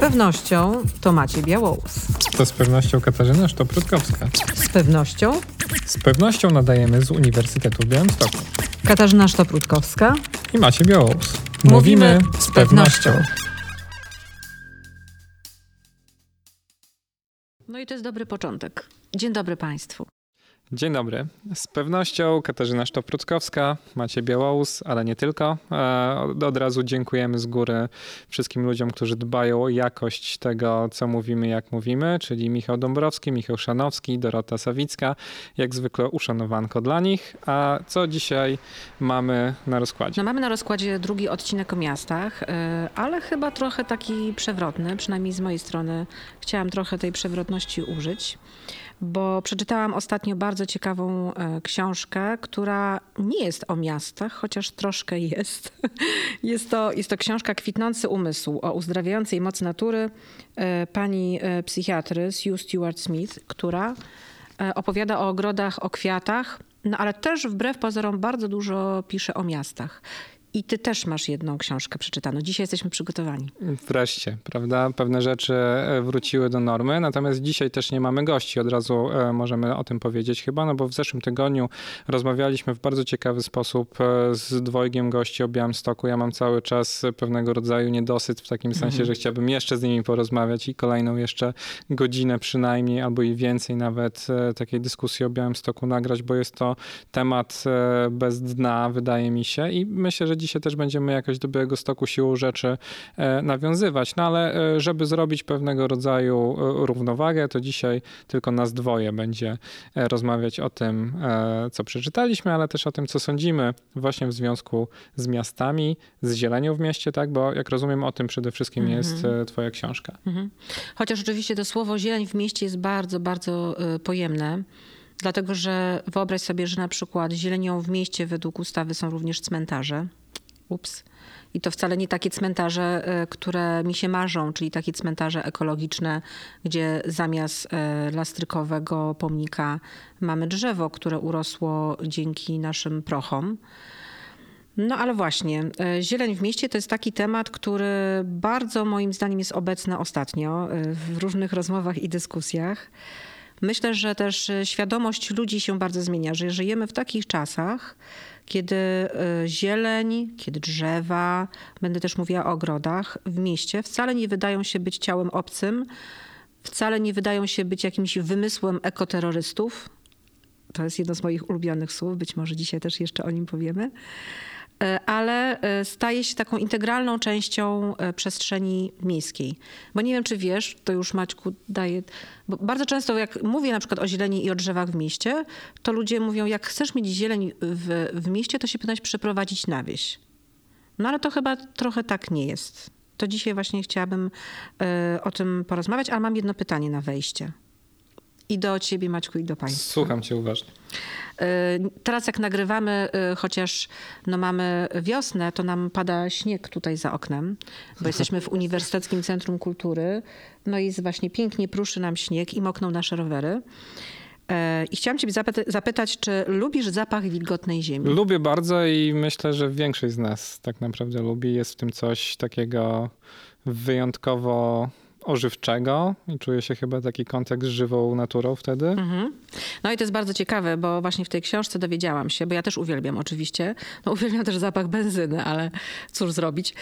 pewnością to Maciej Białołus. To z pewnością Katarzyna Sztoprutkowska. Z pewnością Z pewnością nadajemy z Uniwersytetu w Białymstoku. Katarzyna Sztoprutkowska. I Macie Białołus. Mówimy z pewnością. No i to jest dobry początek. Dzień dobry Państwu. Dzień dobry. Z pewnością Katarzyna Sztoprutkowska, Macie Białołus, ale nie tylko. E, Od, razu dziękujemy z góry wszystkim ludziom, którzy dbają o jakość tego, co mówimy, jak mówimy, czyli Michał Dąbrowski, Michał Szanowski, Dorota Sawicka. Jak zwykle uszanowanko dla nich. A co dzisiaj mamy na rozkładzie? No mamy na rozkładzie drugi odcinek o miastach, yy, ale chyba trochę taki przewrotny, przynajmniej z mojej strony chciałam trochę tej przewrotności użyć, bo przeczytałam ostatnio bardzo ciekawą e, książkę, która nie jest o miastach, chociaż troszkę jest. Jest to, jest to książka Kwitnący umysł o uzdrawiającej mocy natury e, pani e, psychiatry Sue Stewart Smith, która opowiada o ogrodach, o kwiatach, no ale też wbrew pozorom bardzo dużo pisze o miastach. I ty też masz jedną książkę przeczytaną. Dzisiaj jesteśmy przygotowani. Wreszcie, prawda? Pewne rzeczy e, wróciły do normy, natomiast dzisiaj też nie mamy gości. Od razu e, możemy o tym powiedzieć chyba, no bo w zeszłym tygodniu rozmawialiśmy w bardzo ciekawy sposób e, z dwojgiem gości o Białymstoku. Ja mam cały czas pewnego rodzaju niedosyt w takim sensie, Mhm. że chciałbym jeszcze z nimi porozmawiać i kolejną jeszcze godzinę przynajmniej, albo i więcej nawet takiej dyskusji o Białymstoku nagrać, bo jest to temat bez dna, wydaje mi się i myślę, że dzisiaj też będziemy jakoś do Białego Stoku siłą rzeczy e, nawiązywać. No ale e, żeby zrobić pewnego rodzaju e, równowagę, to dzisiaj tylko nas dwoje będzie rozmawiać o tym, co przeczytaliśmy, ale też o tym, co sądzimy właśnie w związku z miastami, z zielenią w mieście, tak? Bo jak rozumiem, o tym przede wszystkim Mhm. jest twoja książka. Mhm. Chociaż oczywiście to słowo zieleń w mieście jest bardzo, bardzo pojemne. Dlatego, że wyobraź sobie, że na przykład zielenią w mieście według ustawy są również cmentarze. Ups. I to wcale nie takie cmentarze, y, które mi się marzą, czyli takie cmentarze ekologiczne, gdzie zamiast y, lastrykowego pomnika mamy drzewo, które urosło dzięki naszym prochom. No ale właśnie, e, zieleń w mieście to jest taki temat, który bardzo moim zdaniem jest obecny ostatnio e, w różnych rozmowach i dyskusjach. Myślę, że też e, świadomość ludzi się bardzo zmienia, że żyjemy w takich czasach, kiedy e, zieleń, kiedy drzewa, będę też mówiła o ogrodach w mieście, wcale nie wydają się być ciałem obcym, wcale nie wydają się być jakimś wymysłem ekoterrorystów. To jest jedno z moich ulubionych słów, być może dzisiaj też jeszcze o nim powiemy ale e, staje się taką integralną częścią e, przestrzeni miejskiej. Bo nie wiem, czy wiesz, to już Maćku daje. Bo bardzo często, jak mówię na przykład o zieleni i o drzewach w mieście, to ludzie mówią, jak chcesz mieć zieleń w, w mieście, to się powinieneś przeprowadzić na wieś. No ale to chyba trochę tak nie jest. To dzisiaj właśnie chciałabym e, o tym porozmawiać, ale mam jedno pytanie na wejście. I do ciebie, Maćku, i do państwa. Słucham cię uważnie. Y, Teraz jak nagrywamy, y, chociaż no mamy wiosnę, to nam pada śnieg tutaj za oknem, bo jesteśmy w Uniwersyteckim Centrum Kultury. No i jest właśnie pięknie pruszy nam śnieg i mokną nasze rowery. E, I chciałam zapyta- zapytać, czy lubisz zapach wilgotnej ziemi? Lubię bardzo i myślę, że większość z nas tak naprawdę lubi. Jest w tym coś takiego wyjątkowo ożywczego i czuje się chyba taki kontakt z żywą naturą wtedy. Mhm. No i to jest bardzo ciekawe, bo właśnie w tej książce dowiedziałam się, bo ja też uwielbiam oczywiście, no uwielbiam też zapach benzyny, ale cóż zrobić,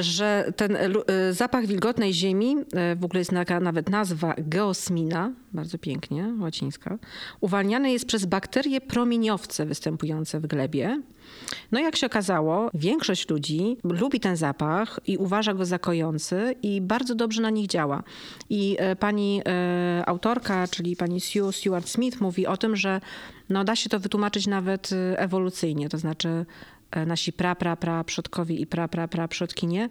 że ten y, zapach wilgotnej ziemi, y, w ogóle jest taka nawet nazwa geosmina, bardzo pięknie, łacińska, uwalniany jest przez bakterie promieniowce występujące w glebie. No jak się okazało, większość ludzi lubi ten zapach i uważa go za kojący i bardzo dobrze na nich działa. I e, pani e, autorka, czyli pani Sue Stewart Smith mówi o tym, że no, da się to wytłumaczyć nawet e, ewolucyjnie, to znaczy e, nasi pra, pra, pra przodkowie i pra, pra, pra przodkinie,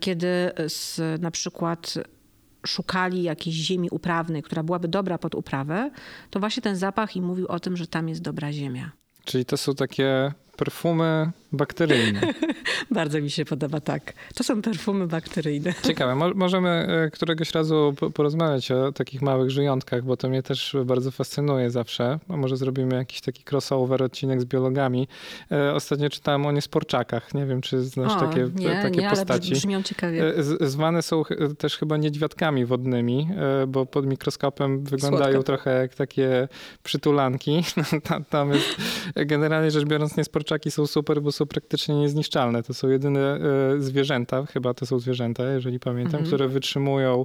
kiedy z, na przykład szukali jakiejś ziemi uprawnej, która byłaby dobra pod uprawę, to właśnie ten zapach im mówił o tym, że tam jest dobra ziemia. Czyli to są takie perfumy bakteryjne. Bardzo mi się podoba, tak. To są perfumy bakteryjne. Ciekawe, Mo możemy e, któregoś razu porozmawiać o takich małych żyjątkach, bo to mnie też bardzo fascynuje zawsze. A może zrobimy jakiś taki crossover odcinek z biologami. E, ostatnio czytałem o niesporczakach. Nie wiem, czy znasz o, takie, nie, takie nie, postaci. Ale brzmią ciekawie. E, z zwane są też chyba niedźwiadkami wodnymi, bo pod mikroskopem wyglądają Słodka. trochę jak takie przytulanki. Natomiast generalnie rzecz biorąc niesporczaki są super, bo są praktycznie niezniszczalne. To są jedyne e, zwierzęta, chyba to są zwierzęta, jeżeli pamiętam, mhm. które wytrzymują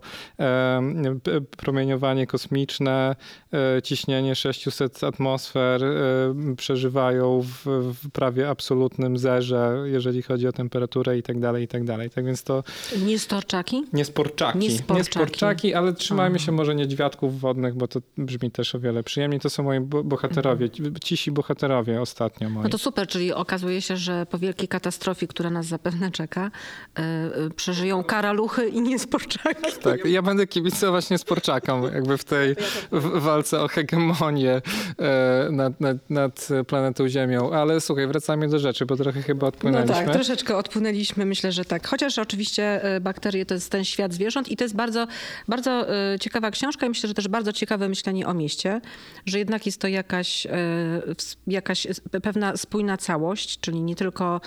promieniowanie kosmiczne, e, ciśnienie 600 atmosfer, e, przeżywają w, w prawie absolutnym zerze, jeżeli chodzi o temperaturę i tak dalej, i tak dalej. Tak więc to... Niesporczaki? Niesporczaki. Niesporczaki, Niesporczaki ale trzymajmy się może niedźwiadków wodnych, bo to brzmi też o wiele przyjemniej. To są moi bohaterowie, mhm. cisi bohaterowie ostatnio moi. No to super, czyli okazuje się, że po wielkiej katastrofie, która nas zapewne czeka, yy, przeżyją karaluchy i niesporczaki. Tak, ja będę kibicować niesporczakom jakby w tej w walce o hegemonię yy, nad, nad, nad, planetą Ziemią. Ale słuchaj, wracamy do rzeczy, bo trochę chyba odpłynęliśmy. No tak, troszeczkę odpłynęliśmy, myślę, że tak. Chociaż oczywiście bakterie to jest ten świat zwierząt i to jest bardzo, bardzo ciekawa książka i myślę, że też bardzo ciekawe myślenie o mieście, że jednak jest to jakaś, jakaś pewna spójna całość, czyli nie tylko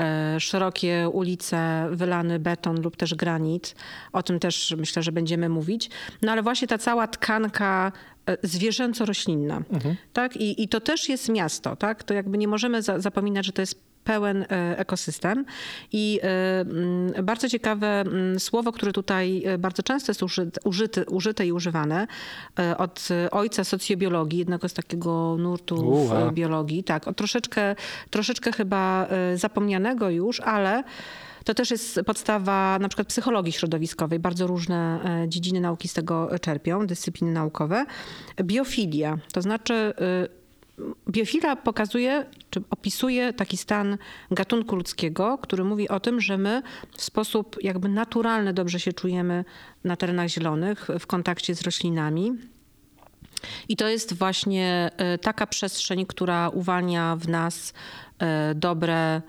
e, szerokie ulice, wylany beton lub też granit. O tym też myślę, że będziemy mówić. No ale właśnie ta cała tkanka e, zwierzęco-roślinna. Mhm. Tak? I, I to też jest miasto. Tak? To jakby nie możemy za, zapominać, że to jest pełen e, ekosystem. I mm, bardzo ciekawe mm, słowo, które tutaj bardzo często jest użyte, użyte i używane od ojca socjobiologii, jednego z takiego nurtu w biologii. Tak, o troszeczkę, troszeczkę chyba zapomnianego już, ale to też jest podstawa na przykład psychologii środowiskowej. Bardzo różne dziedziny nauki z tego czerpią, dyscypliny naukowe. Biofilia, to znaczy Biofila pokazuje, czy opisuje taki stan gatunku ludzkiego, który mówi o tym, że my w sposób jakby naturalny dobrze się czujemy na terenach zielonych, w kontakcie z roślinami. I to jest właśnie e, taka przestrzeń, która uwalnia w nas e, dobre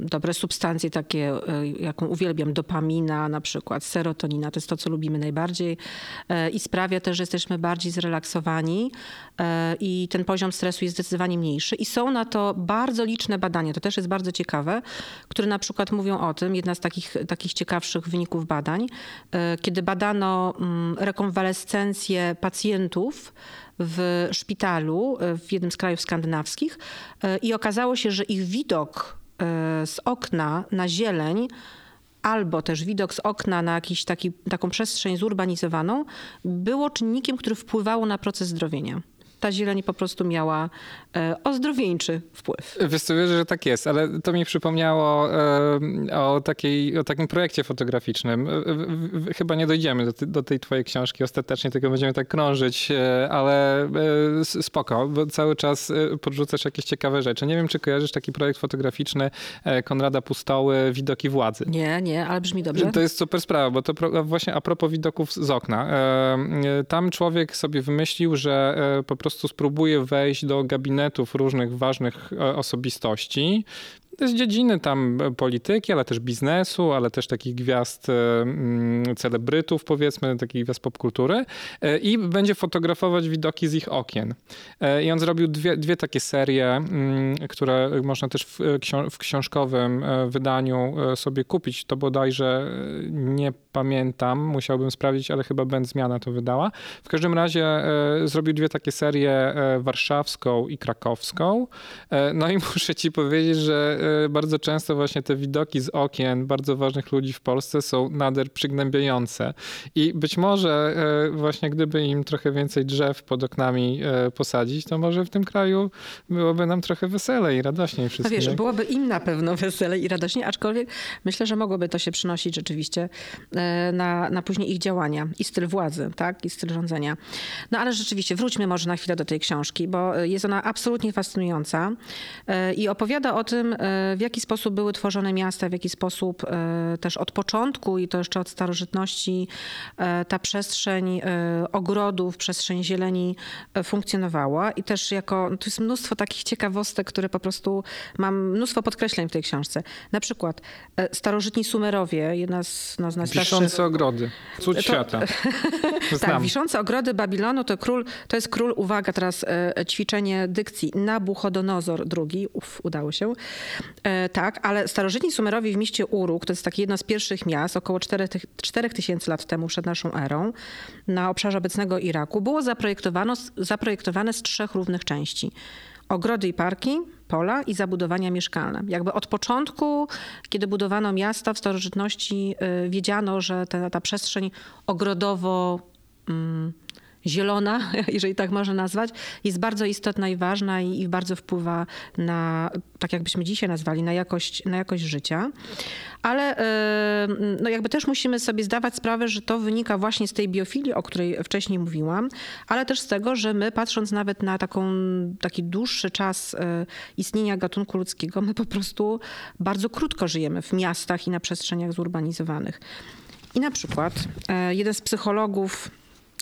dobre substancje takie, e, jaką uwielbiam, dopamina na przykład, serotonina, to jest to, co lubimy najbardziej e, i sprawia też, że jesteśmy bardziej zrelaksowani e, i ten poziom stresu jest zdecydowanie mniejszy. I są na to bardzo liczne badania, to też jest bardzo ciekawe, które na przykład mówią o tym, jedna z takich, takich ciekawszych wyników badań, kiedy badano mm, rekonwalescencję pacjentów, w szpitalu e, w jednym z krajów skandynawskich e, i okazało się, że ich widok e, z okna na zieleń albo też widok z okna na jakiś taką przestrzeń zurbanizowaną było czynnikiem, który wpływało na proces zdrowienia ta zieleń po prostu miała e, ozdrowieńczy wpływ. Wiesz co, wierzę, że tak jest, ale to mi przypomniało e, o, takiej, o takim projekcie fotograficznym. E, chyba nie dojdziemy do, do tej twojej książki ostatecznie, tylko będziemy tak krążyć, ale spoko, bo cały czas podrzucasz jakieś ciekawe rzeczy. Nie wiem, czy kojarzysz taki projekt fotograficzny Konrada Pustoły, Widoki Władzy. Nie, nie, ale brzmi dobrze. To jest super sprawa, bo to właśnie a propos widoków z okna. Tam człowiek sobie wymyślił, że po prostu prostu spróbuję wejść do gabinetów różnych ważnych e, osobistości, z dziedziny tam polityki, ale też biznesu, ale też takich gwiazd, e, mm, celebrytów powiedzmy, takich gwiazd popkultury e, i będzie fotografować widoki z ich okien. I on zrobił dwie, dwie takie serie, mm, które można też w, w książkowym wydaniu sobie kupić. To bodajże nie pamiętam, musiałbym sprawdzić, ale chyba Ben Zmiana to wydała. W każdym razie zrobił dwie takie serie, warszawską i krakowską. No i muszę ci powiedzieć, że E, bardzo często właśnie te widoki z okien bardzo ważnych ludzi w Polsce są nader przygnębiające. I być może e, właśnie gdyby im trochę więcej drzew pod oknami e, posadzić, to może w tym kraju byłoby nam trochę weselej i radośniej wszystkim. No wiesz, byłoby im na pewno weselej i radośniej, aczkolwiek myślę, że mogłoby to się przynosić rzeczywiście na, na później ich działania i styl władzy, tak, i styl rządzenia. No ale rzeczywiście, wróćmy może na chwilę do tej książki, bo jest ona absolutnie fascynująca i opowiada o tym, w jaki sposób były tworzone miasta, w jaki sposób też od początku i to jeszcze od starożytności ta przestrzeń ogrodów, przestrzeń zieleni funkcjonowała i też jako, to jest mnóstwo takich ciekawostek, które po prostu mam mnóstwo podkreśleń w tej książce. Na przykład starożytni Sumerowie, jedna z, no, z najstarszych... Wiszące ogrody, cud to... świata. tak, wiszące ogrody Babilonu to król, to jest król, uwaga teraz, ćwiczenie dykcji, Nabuchodonozor II, uf, udało się. E, tak, ale starożytni Sumerowie w mieście Uruk, to jest takie jedno z pierwszych miast, około 4000 lat temu przed naszą erą, na obszarze obecnego Iraku, było zaprojektowane, z trzech równych części. Ogrody i parki, pola i zabudowania mieszkalne. Jakby od początku, kiedy budowano miasta w starożytności, y, wiedziano, że ta, ta przestrzeń ogrodowo... Zielona, jeżeli tak można nazwać, jest bardzo istotna i ważna i, i bardzo wpływa na, tak jakbyśmy dzisiaj nazwali, na jakość, na jakość życia. Ale e, no jakby też musimy sobie zdawać sprawę, że to wynika właśnie z tej biofilii, o której wcześniej mówiłam, ale też z tego, że my patrząc nawet na taką, taki dłuższy czas e, istnienia gatunku ludzkiego, my po prostu bardzo krótko żyjemy w miastach i na przestrzeniach zurbanizowanych. I na przykład e, jeden z psychologów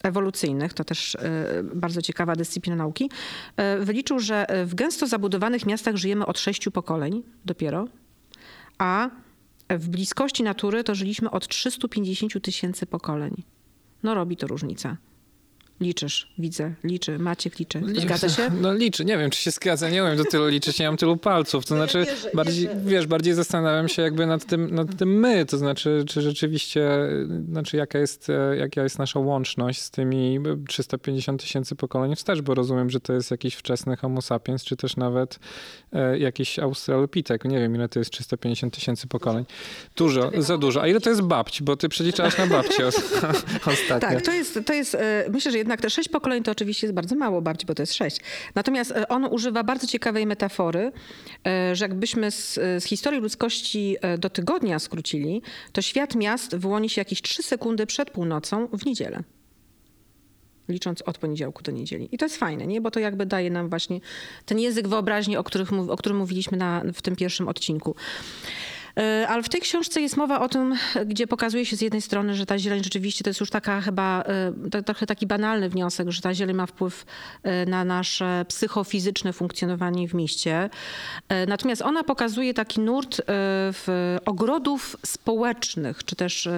ewolucyjnych, to też e, bardzo ciekawa dyscyplina nauki, e, wyliczył, że w gęsto zabudowanych miastach żyjemy od sześciu pokoleń dopiero, a w bliskości natury to żyliśmy od 350 tysięcy pokoleń. No robi to różnicę. Liczysz, widzę, liczy, Maciek liczy. Zgadza się? No liczy, nie wiem, czy się zgadza, nie wiem do tylu liczyć, nie mam tylu palców. To znaczy, wierzę, bardziej, wierzę. wiesz, bardziej zastanawiam się jakby nad tym, nad tym my, to znaczy, czy rzeczywiście, znaczy jaka jest, jaka jest nasza łączność z tymi 350 tysięcy pokoleń wstecz, bo rozumiem, że to jest jakiś wczesny homo sapiens, czy też nawet e, jakiś australopitek. Nie wiem, ile to jest 350 tysięcy pokoleń. Dużo, za dużo. A ile to jest babci, bo ty przeliczałaś na babci ostatnio. Tak, to jest, to jest, e, myślę, że jednak te sześć pokoleń to oczywiście jest bardzo mało bardziej, bo to jest sześć. Natomiast e, on używa bardzo ciekawej metafory, e, że jakbyśmy z, z historii ludzkości e, do tygodnia skrócili, to świat miast wyłoni się jakieś trzy sekundy przed północą w niedzielę licząc od poniedziałku do niedzieli. I to jest fajne, nie? bo to jakby daje nam właśnie ten język wyobraźni, o, których, o którym mówiliśmy na, w tym pierwszym odcinku. E, ale w tej książce jest mowa o tym, gdzie pokazuje się z jednej strony, że ta zieleń rzeczywiście to jest już taka chyba e, trochę taki banalny wniosek, że ta zieleń ma wpływ e, na nasze psychofizyczne funkcjonowanie w mieście. Natomiast ona pokazuje taki nurt w ogrodów społecznych, czy też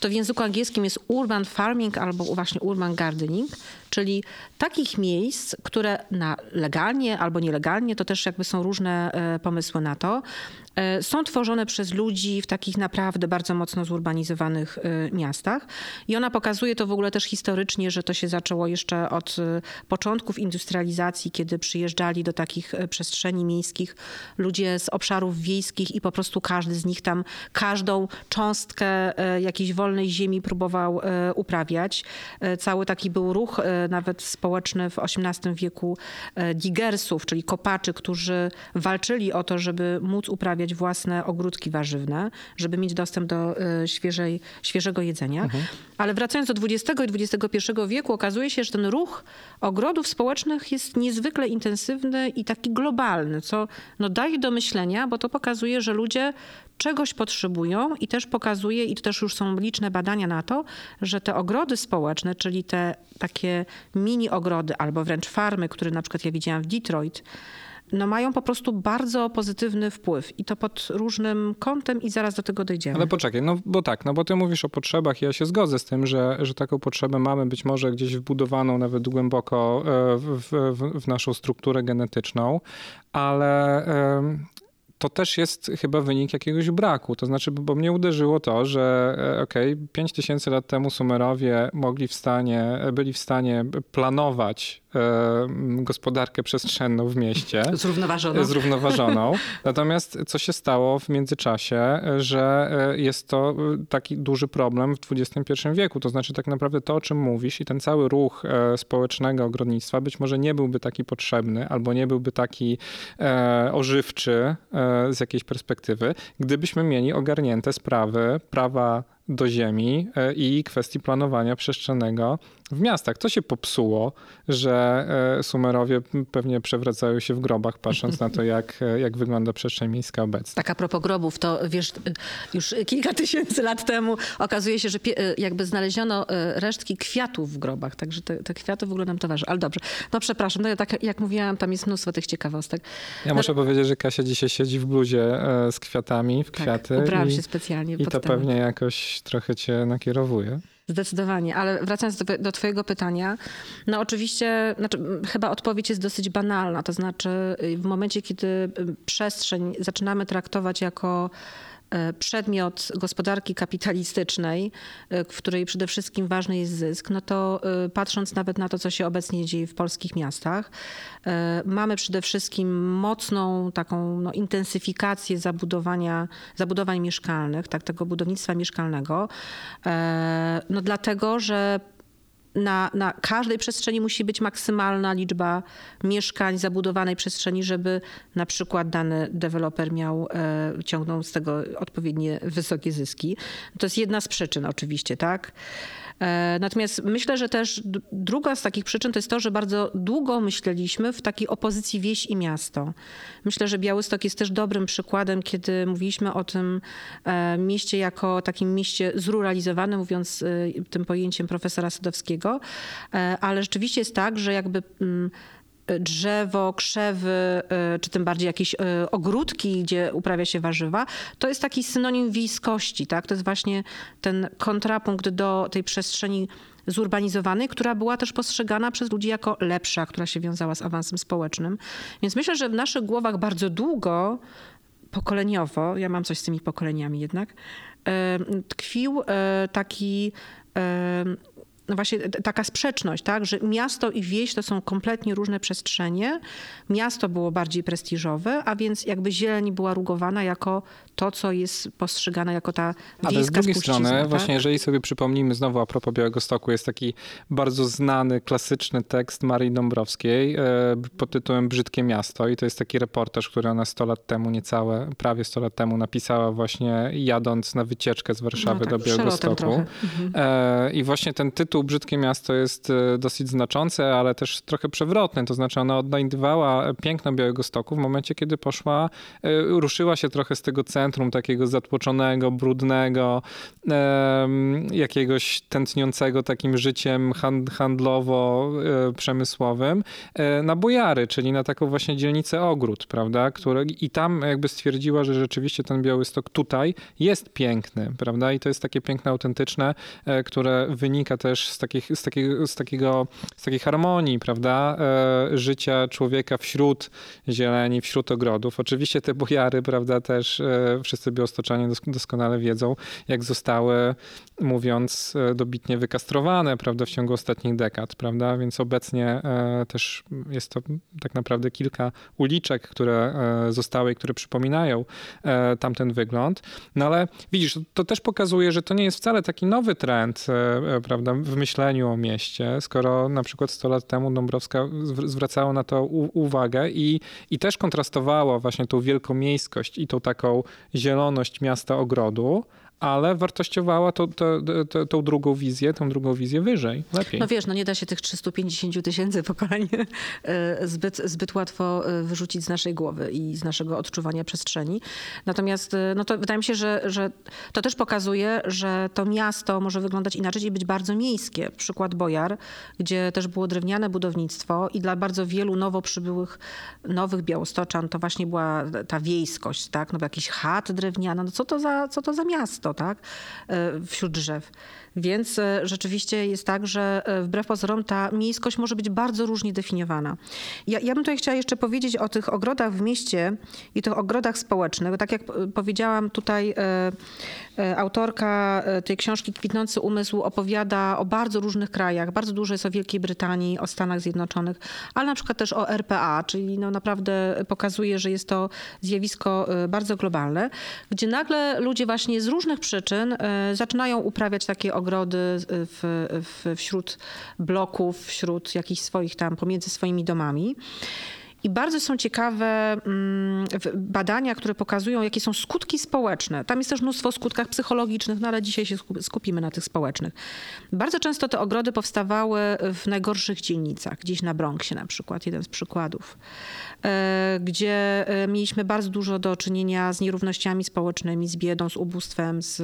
to w języku angielskim jest urban farming albo właśnie urban gardening, czyli takich miejsc, które na legalnie albo nielegalnie, to też jakby są różne pomysły na to, E, są tworzone przez ludzi w takich naprawdę bardzo mocno zurbanizowanych e, miastach. I ona pokazuje to w ogóle też historycznie, że to się zaczęło jeszcze od e, początków industrializacji, kiedy przyjeżdżali do takich przestrzeni miejskich ludzie z obszarów wiejskich i po prostu każdy z nich tam każdą cząstkę jakiejś wolnej ziemi próbował uprawiać. Cały taki był ruch nawet społeczny w XVIII wieku digersów, czyli kopaczy, którzy walczyli o to, żeby móc uprawiać własne ogródki warzywne, żeby mieć dostęp do e, świeżej, świeżego jedzenia. Mhm. Ale wracając do XX i XXI wieku, okazuje się, że ten ruch ogrodów społecznych jest niezwykle intensywny i taki globalny, co no, daje do myślenia, bo to pokazuje, że ludzie czegoś potrzebują i też pokazuje, i też już są liczne badania na to, że te ogrody społeczne, czyli te takie mini ogrody albo wręcz farmy, które na przykład ja widziałam w Detroit, no mają po prostu bardzo pozytywny wpływ i to pod różnym kątem i zaraz do tego dojdziemy. Ale poczekaj, no bo tak, no bo ty mówisz o potrzebach i ja się zgodzę z tym, że, że taką potrzebę mamy być może gdzieś wbudowaną nawet głęboko e, w, w, w naszą strukturę genetyczną, ale to też jest chyba wynik jakiegoś braku. To znaczy, bo mnie uderzyło to, że e, okej, okay, 5 tysięcy lat temu Sumerowie mogli w stanie, byli w stanie planować gospodarkę przestrzenną w mieście. Zrównoważoną. Zrównoważoną. Natomiast co się stało w międzyczasie, że e, jest to e, taki duży problem w XXI wieku. To znaczy tak naprawdę to, o czym mówisz i ten cały ruch społecznego ogrodnictwa być może nie byłby taki potrzebny albo nie byłby taki ożywczy z jakiejś perspektywy, gdybyśmy mieli ogarnięte sprawy prawa do ziemi i kwestii planowania przestrzennego w miastach. To się popsuło, że Sumerowie pewnie przewracają się w grobach, patrząc na to, jak, jak wygląda przestrzeń miejska obecnie. Tak a propos grobów, to wiesz, już kilka tysięcy lat temu okazuje się, że jakby znaleziono resztki kwiatów w grobach, także te, te kwiaty w ogóle nam towarzyszą. Ale dobrze, no przepraszam, no ja tak jak mówiłam, tam jest mnóstwo tych ciekawostek. Ja muszę no, powiedzieć, że Kasia dzisiaj siedzi w bluzie e, z kwiatami, w tak, kwiaty. ubrałam i, się specjalnie I to pewnie jakoś trochę cię nakierowuje. Zdecydowanie, ale wracając do, do, Twojego pytania, no oczywiście, znaczy, chyba odpowiedź jest dosyć banalna. To znaczy, w momencie, kiedy przestrzeń zaczynamy traktować jako przedmiot gospodarki kapitalistycznej, e, w której przede wszystkim ważny jest zysk, no to e, patrząc nawet na to, co się obecnie dzieje w polskich miastach, mamy przede wszystkim mocną taką no, intensyfikację zabudowania, zabudowań mieszkalnych, tak, tego budownictwa mieszkalnego, no dlatego, że na, na każdej przestrzeni musi być maksymalna liczba mieszkań, zabudowanej przestrzeni, żeby na przykład dany deweloper miał, e, ciągnął z tego odpowiednie wysokie zyski. To jest jedna z przyczyn oczywiście, tak? E, natomiast myślę, że też druga z takich przyczyn to jest to, że bardzo długo myśleliśmy w takiej opozycji wieś i miasto. Myślę, że Białystok jest też dobrym przykładem, kiedy mówiliśmy o tym e, mieście jako takim mieście zruralizowanym, mówiąc e, tym pojęciem profesora Sadowskiego, ale rzeczywiście jest tak, że jakby mm, drzewo, krzewy, e, czy tym bardziej jakieś e, ogródki, gdzie uprawia się warzywa, to jest taki synonim wiejskości, tak? To jest właśnie ten kontrapunkt do tej przestrzeni zurbanizowanej, która była też postrzegana przez ludzi jako lepsza, która się wiązała z awansem społecznym. Więc myślę, że w naszych głowach bardzo długo pokoleniowo, ja mam coś z tymi pokoleniami jednak, e, tkwił taki właśnie taka sprzeczność, tak, że miasto i wieś to są kompletnie różne przestrzenie. Miasto było bardziej prestiżowe, a więc jakby zieleń była rugowana jako to, co jest postrzegane jako ta wiejska Ale z drugiej strony, tak? właśnie jeżeli sobie przypomnimy znowu a propos Białego Stoku, jest taki bardzo znany, klasyczny tekst Marii Dąbrowskiej e, pod tytułem Brzydkie Miasto i to jest taki reportaż, który ona 100 lat temu, niecałe, prawie 100 lat temu napisała właśnie jadąc na wycieczkę z Warszawy no tak, do Białego Stoku. Mhm. E, I właśnie ten tytuł Brzydkie Miasto jest e, dosyć znaczący, ale też trochę przewrotny. To znaczy ona odnajdywała piękno Białego Stoku w momencie, kiedy poszła, e, ruszyła się trochę z tego centrum takiego zatłoczonego, brudnego, jakiegoś tętniącego takim życiem handlowo-przemysłowym e, na Bojary, czyli na taką właśnie dzielnicę Ogród, prawda? Które, I tam jakby stwierdziła, że rzeczywiście ten Białystok tutaj jest piękny, prawda? I to jest takie piękne, autentyczne, które wynika też z, takich, z, takiego, z, takiego, z takiej harmonii, prawda, e, życia człowieka wśród zieleni, wśród ogrodów. Oczywiście te bojary, prawda, też e, wszyscy biostoczanie doskonale wiedzą, jak zostały, mówiąc e, dobitnie, wykastrowane, prawda, w ciągu ostatnich dekad, prawda, więc obecnie też jest to tak naprawdę kilka uliczek, które zostały i które przypominają tamten wygląd. No ale widzisz, to też pokazuje, że to nie jest wcale taki nowy trend, prawda, w myśleniu o mieście, skoro na przykład 100 lat temu Dąbrowska zwracała na to uwagę i, i też kontrastowała właśnie tą wielkomiejskość i tą taką zieloność miasta ogrodu, ale wartościowała to, to, to, tą drugą wizję, tą drugą wizję wyżej, lepiej. No wiesz, no nie da się tych 350 tysięcy pokoleń e, zbyt, zbyt łatwo e, wyrzucić z naszej głowy i z naszego odczuwania przestrzeni. Natomiast e, no to wydaje mi się, że, że to też pokazuje, że to miasto może wyglądać inaczej i być bardzo miejskie. Przykład Bojar, gdzie też było drewniane budownictwo i dla bardzo wielu nowo przybyłych, nowych białostoczan to właśnie była ta wiejskość, tak? No bo jakiś chat drewniana, no co to za, co to za miasto? Tak, e, wśród drzew. Więc e, rzeczywiście jest tak, że e, wbrew pozorom ta miejskość może być bardzo różnie definiowana. Ja, ja bym tutaj chciała jeszcze powiedzieć o tych ogrodach w mieście i tych ogrodach społecznych. Tak jak powiedziałam tutaj, autorka tej książki Kwitnący Umysł opowiada o bardzo różnych krajach. Bardzo dużo jest o Wielkiej Brytanii, o Stanach Zjednoczonych, ale na przykład też o RPA, czyli no naprawdę pokazuje, że jest to zjawisko bardzo globalne, gdzie nagle ludzie właśnie z różnych przyczyn e, zaczynają uprawiać takie ogrody w, w, wśród bloków, wśród jakichś swoich tam, pomiędzy swoimi domami. I bardzo są ciekawe mm, badania, które pokazują, jakie są skutki społeczne. Tam jest też mnóstwo skutkach psychologicznych, no ale dzisiaj się skupimy na tych społecznych. Bardzo często te ogrody powstawały w najgorszych dzielnicach, gdzieś na Bronxie na przykład, jeden z przykładów, e, gdzie e, mieliśmy bardzo dużo do czynienia z nierównościami społecznymi, z biedą, z ubóstwem, z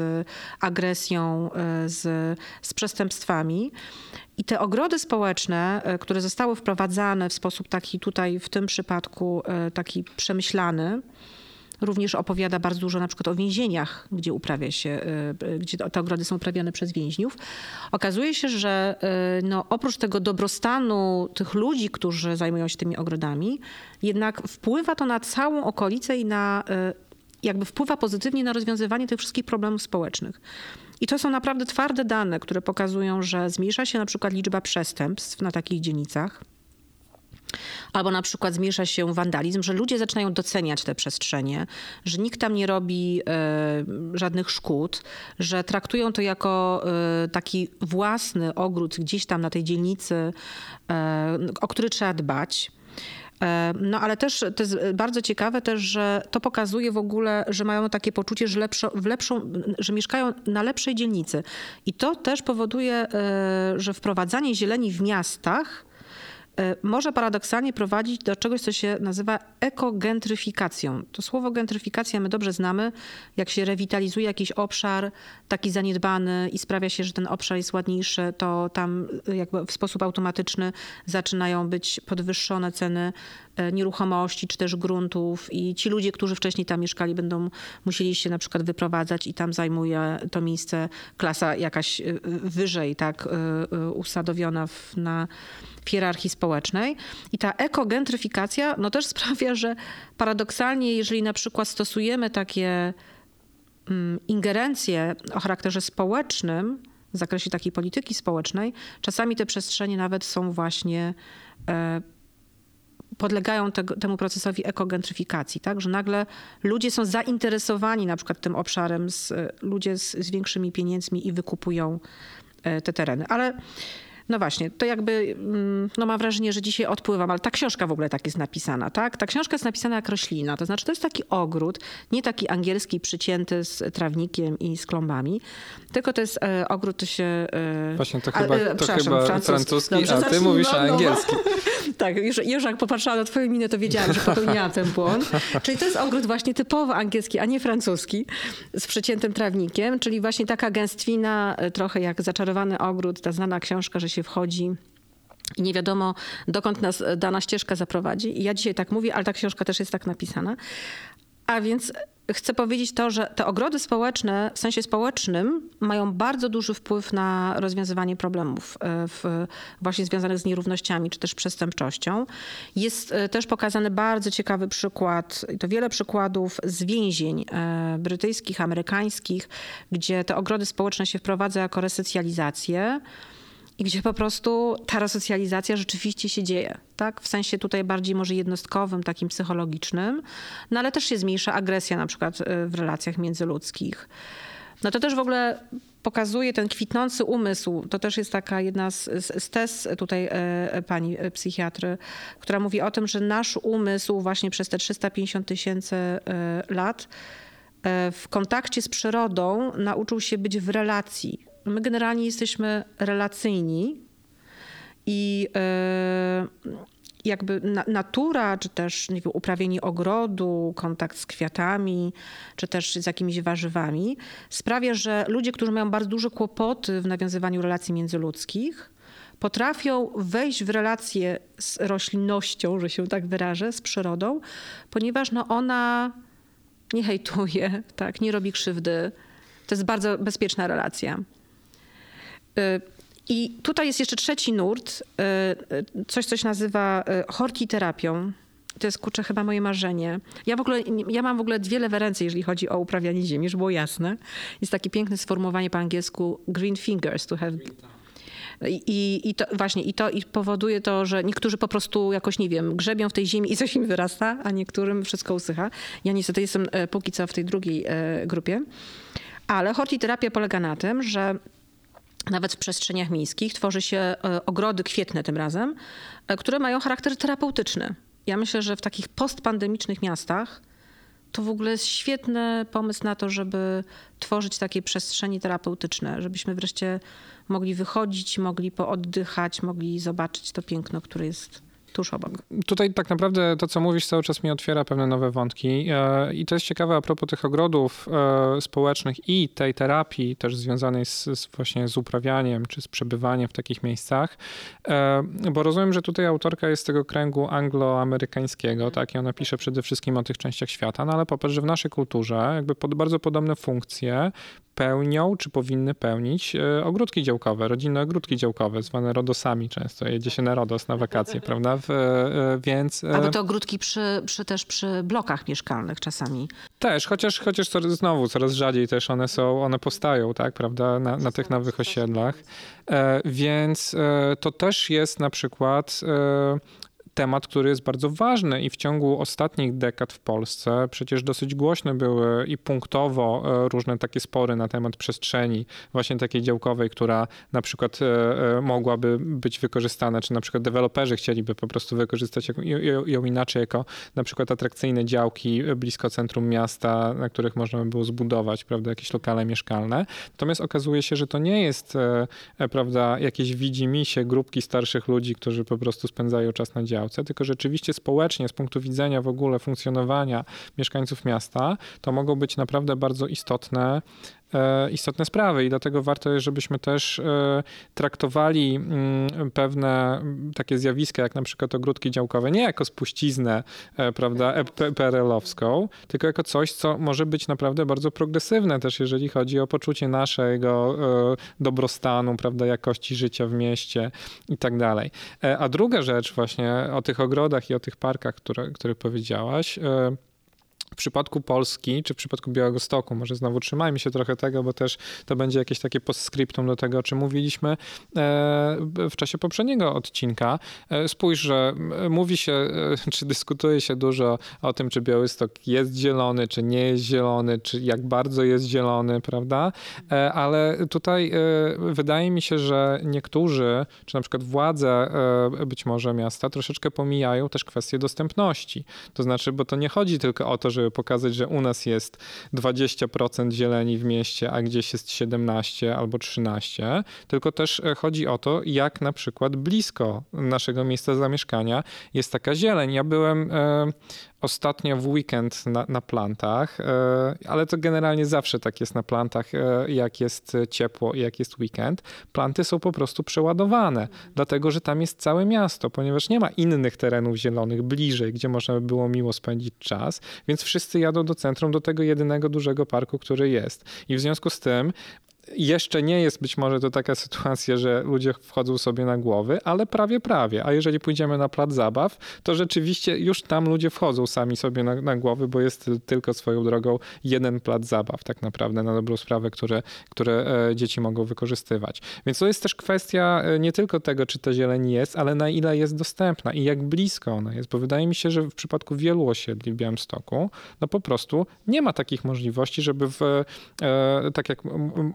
agresją, e, z, z przestępstwami. I te ogrody społeczne, e, które zostały wprowadzane w sposób taki tutaj, w tym przypadku, e, taki przemyślany, również opowiada bardzo dużo na przykład o więzieniach, gdzie uprawia się, e, gdzie te ogrody są uprawiane przez więźniów. Okazuje się, że no, oprócz tego dobrostanu tych ludzi, którzy zajmują się tymi ogrodami, jednak wpływa to na całą okolicę i na jakby wpływa pozytywnie na rozwiązywanie tych wszystkich problemów społecznych. I to są naprawdę twarde dane, które pokazują, że zmniejsza się na przykład liczba przestępstw na takich dzielnicach. Albo na przykład zmniejsza się wandalizm, że ludzie zaczynają doceniać te przestrzenie, że nikt tam nie robi e, żadnych szkód, że traktują to jako e, taki własny ogród gdzieś tam na tej dzielnicy, e, o który trzeba dbać. E, no ale też to jest bardzo ciekawe też, że to pokazuje w ogóle, że mają takie poczucie, że, lepszo, lepszą, że mieszkają na lepszej dzielnicy. I to też powoduje, e, że wprowadzanie zieleni w miastach E, może paradoksalnie prowadzić do czegoś, co się nazywa ekogentryfikacją. To słowo gentryfikacja my dobrze znamy, jak się rewitalizuje jakiś obszar taki zaniedbany i sprawia się, że ten obszar jest ładniejszy, to tam e, jakby w sposób automatyczny zaczynają być podwyższone ceny e, nieruchomości czy też gruntów i ci ludzie, którzy wcześniej tam mieszkali będą musieli się na przykład wyprowadzać i tam zajmuje to miejsce klasa jakaś wyżej, tak, usadowiona w, na hierarchii społecznej. I ta ekogentryfikacja no też sprawia, że paradoksalnie, jeżeli na przykład stosujemy takie mm, ingerencje o charakterze społecznym, w zakresie takiej polityki społecznej, czasami te przestrzenie nawet są właśnie e, podlegają temu procesowi ekogentryfikacji, tak? że nagle ludzie są zainteresowani na przykład tym obszarem, z, ludzie z, z większymi pieniędzmi i wykupują e, te tereny. Ale no właśnie, to jakby, mm, no mam wrażenie, że dzisiaj odpływam, ale ta książka w ogóle tak jest napisana, tak? Ta książka jest napisana jak roślina, to znaczy to jest taki ogród, nie taki angielski przycięty z trawnikiem i z klombami, tylko to jest e, ogród, to się... E, właśnie, to chyba, e, to chyba francuski, francuski Dobrze, a ty mówisz no, no, angielski. tak, już, jak popatrzyłam na twoją minę, to wiedziałam, że popełniłam ten błąd. Czyli to jest ogród właśnie typowo angielski, a nie francuski, z przyciętym trawnikiem, czyli właśnie taka gęstwina, e, trochę jak zaczarowany ogród, ta znana książka, że się wchodzi i nie wiadomo, dokąd nas dana ścieżka zaprowadzi. I ja dzisiaj tak mówię, ale ta książka też jest tak napisana. A więc chcę powiedzieć to, że te ogrody społeczne w sensie społecznym mają bardzo duży wpływ na rozwiązywanie problemów e, w, właśnie związanych z nierównościami czy też przestępczością. Jest e, też pokazany bardzo ciekawy przykład, i to wiele przykładów z więzień e, brytyjskich, amerykańskich, gdzie te ogrody społeczne się wprowadza jako resocjalizację i gdzie po prostu ta resocjalizacja rzeczywiście się dzieje, tak? W sensie tutaj bardziej może jednostkowym, takim psychologicznym, no ale też się zmniejsza agresja na przykład y, w relacjach międzyludzkich. No to też w ogóle pokazuje ten kwitnący umysł. To też jest taka jedna z, z tez tutaj e, e, pani e, psychiatry, która mówi o tym, że nasz umysł właśnie przez te 350 tysięcy lat w kontakcie z przyrodą nauczył się być w relacji My generalnie jesteśmy relacyjni i e, jakby natura, czy też nie wiem, uprawienie ogrodu, kontakt z kwiatami, czy też z jakimiś warzywami sprawia, że ludzie, którzy mają bardzo duże kłopoty w nawiązywaniu relacji międzyludzkich, potrafią wejść w relację z roślinnością, że się tak wyrażę, z przyrodą, ponieważ no ona nie hejtuje, tak, nie robi krzywdy. To jest bardzo bezpieczna relacja. Y, I tutaj jest jeszcze trzeci nurt, y, coś, co się nazywa y, hortiterapią. To jest kurczę chyba moje marzenie. Ja w ogóle, ja mam w ogóle dwie lewe ręce, jeżeli chodzi o uprawianie ziemi, żeby było jasne. Jest takie piękne sformułowanie po angielsku green fingers to have i, I to właśnie, i to i powoduje to, że niektórzy po prostu jakoś, nie wiem, grzebią w tej ziemi i coś im wyrasta, a niektórym wszystko usycha. Ja niestety jestem e, póki co w tej drugiej e, grupie. Ale hortiterapia polega na tym, że nawet w przestrzeniach miejskich tworzy się e, ogrody kwietne tym razem, e, które mają charakter terapeutyczny. ja myślę, że w takich postpandemicznych miastach to w ogóle jest świetny pomysł na to, żeby tworzyć takie przestrzenie terapeutyczne, żebyśmy wreszcie mogli wychodzić, mogli pooddychać, mogli zobaczyć to piękno, które jest tuż obok. Tutaj tak naprawdę to, co mówisz, cały czas mi otwiera pewne nowe wątki. E, I to jest ciekawe a propos tych ogrodów e, społecznych i tej terapii też związanej z, z właśnie z uprawianiem czy z przebywaniem w takich miejscach. E, bo rozumiem, że tutaj autorka jest z tego kręgu angloamerykańskiego, tak? I ona pisze przede wszystkim o tych częściach świata, no ale popatrz, że w naszej kulturze jakby pod bardzo podobne funkcje pełnią, czy powinny pełnić e, ogródki działkowe, rodzinne ogródki działkowe, zwane rodosami często. Jedzie się na rodos na wakacje, prawda? W, e, więc... E, Albo te ogródki przy, przy, też przy blokach mieszkalnych czasami. Też, chociaż, chociaż coraz, znowu coraz rzadziej też one są, one powstają, tak, prawda, na, na tych nowych osiedlach. Więc to też jest na przykład temat, który jest bardzo ważny i w ciągu ostatnich dekad w Polsce przecież dosyć głośne były i punktowo e, różne takie spory na temat przestrzeni właśnie takiej działkowej, która na przykład e, e, mogłaby być wykorzystana, czy na przykład deweloperzy chcieliby po prostu wykorzystać ją inaczej jako na przykład atrakcyjne działki blisko centrum miasta, na których można by było zbudować, prawda, jakieś lokale mieszkalne. Natomiast okazuje się, że to nie jest, prawda, jakieś widzimisię grupki starszych ludzi, którzy po prostu spędzają czas na działce, działce, tylko rzeczywiście społecznie, z punktu widzenia w ogóle funkcjonowania mieszkańców miasta, to mogą być naprawdę bardzo istotne istotne sprawy i dlatego warto jest, żebyśmy też e, traktowali mm, pewne takie zjawiska, jak na przykład ogródki działkowe, nie jako spuściznę, e, prawda, PRL-owską, tylko jako coś, co może być naprawdę bardzo progresywne też, jeżeli chodzi o poczucie naszego dobrostanu, prawda, jakości życia w mieście i tak dalej. A druga rzecz właśnie o tych ogrodach i o tych parkach, które, które powiedziałaś, w przypadku Polski, czy w przypadku Białegostoku, może znowu trzymajmy się trochę tego, bo też to będzie jakieś takie postscriptum do tego, o czym mówiliśmy e, w czasie poprzedniego odcinka. E, spójrz, że mówi się, e, czy dyskutuje się dużo o tym, czy Białystok jest zielony, czy nie jest zielony, czy jak bardzo jest zielony, prawda? Ale tutaj wydaje mi się, że niektórzy, czy na przykład władze być może miasta, troszeczkę pomijają też kwestie dostępności. To znaczy, bo to nie chodzi tylko o to, żeby pokazać, że u nas jest 20% zieleni w mieście, a gdzieś jest 17 albo 13, tylko też e, chodzi o to, jak na przykład blisko naszego miejsca zamieszkania jest taka zieleń. Ja byłem e, ostatnio w weekend na, na plantach, e, ale to generalnie zawsze tak jest na plantach, e, jak jest ciepło i jak jest weekend. Planty są po prostu przeładowane, dlatego że tam jest całe miasto, ponieważ nie ma innych terenów zielonych bliżej, gdzie można by było miło spędzić czas, więc wszyscy jadą do centrum, do tego jedynego dużego parku, który jest. I w związku z tym jeszcze nie jest być może to taka sytuacja, że ludzie wchodzą sobie na głowy, ale prawie, prawie. A jeżeli pójdziemy na plac zabaw, to rzeczywiście już tam ludzie wchodzą sami sobie na, na głowy, bo jest tylko swoją drogą jeden plac zabaw tak naprawdę na dobrą sprawę, które, które e, dzieci mogą wykorzystywać. Więc to jest też kwestia e, nie tylko tego, czy ta zieleń jest, ale na ile jest dostępna i jak blisko ona jest, bo wydaje mi się, że w przypadku wielu osiedli w Białymstoku, no po prostu nie ma takich możliwości, żeby w, e, tak jak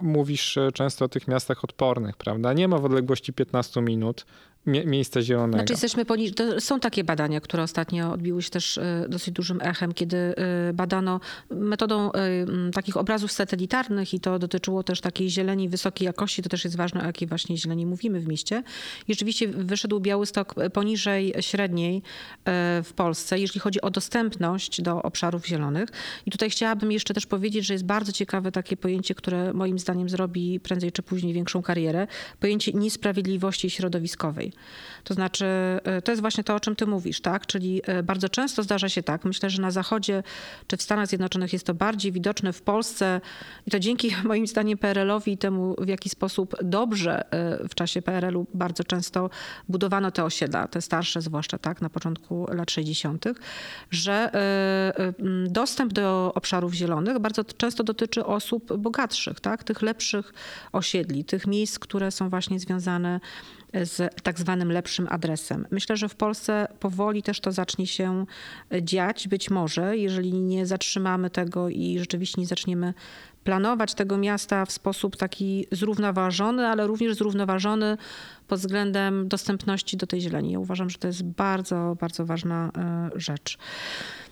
mówię, mówisz e, często o tych miastach odpornych, prawda? Nie ma w odległości 15 minut mie miejsca zielonego. Znaczy jesteśmy poniżej, są takie badania, które ostatnio odbiły się też e, dosyć dużym echem, kiedy e, badano metodą takich obrazów satelitarnych i to dotyczyło też takiej zieleni wysokiej jakości, to też jest ważne, o jakiej właśnie zieleni mówimy w mieście. I rzeczywiście wyszedł Białystok poniżej średniej w Polsce, jeśli chodzi o dostępność do obszarów zielonych. I tutaj chciałabym jeszcze też powiedzieć, że jest bardzo ciekawe takie pojęcie, które moim zdaniem zrobi prędzej czy później większą karierę, pojęcie niesprawiedliwości środowiskowej. To znaczy, e, to jest właśnie to, o czym ty mówisz, tak? Czyli e, bardzo często zdarza się tak, myślę, że na Zachodzie czy w Stanach Zjednoczonych jest to bardziej widoczne w Polsce i to dzięki moim zdaniem PRL-owi i temu, w jaki sposób dobrze e, w czasie PRL-u bardzo często budowano te osiedla, te starsze zwłaszcza, tak, na początku lat 60., że dostęp do obszarów zielonych bardzo często dotyczy osób bogatszych, tak, tych lepszych osiedli, tych miejsc, które są właśnie związane z tak zwanym lepszym adresem. Myślę, że w Polsce powoli też to zacznie się dziać, być może, jeżeli nie zatrzymamy tego i rzeczywiście nie zaczniemy planować tego miasta w sposób taki zrównoważony, ale również zrównoważony pod względem dostępności do tej zieleni. Ja uważam, że to jest bardzo, bardzo ważna e, rzecz.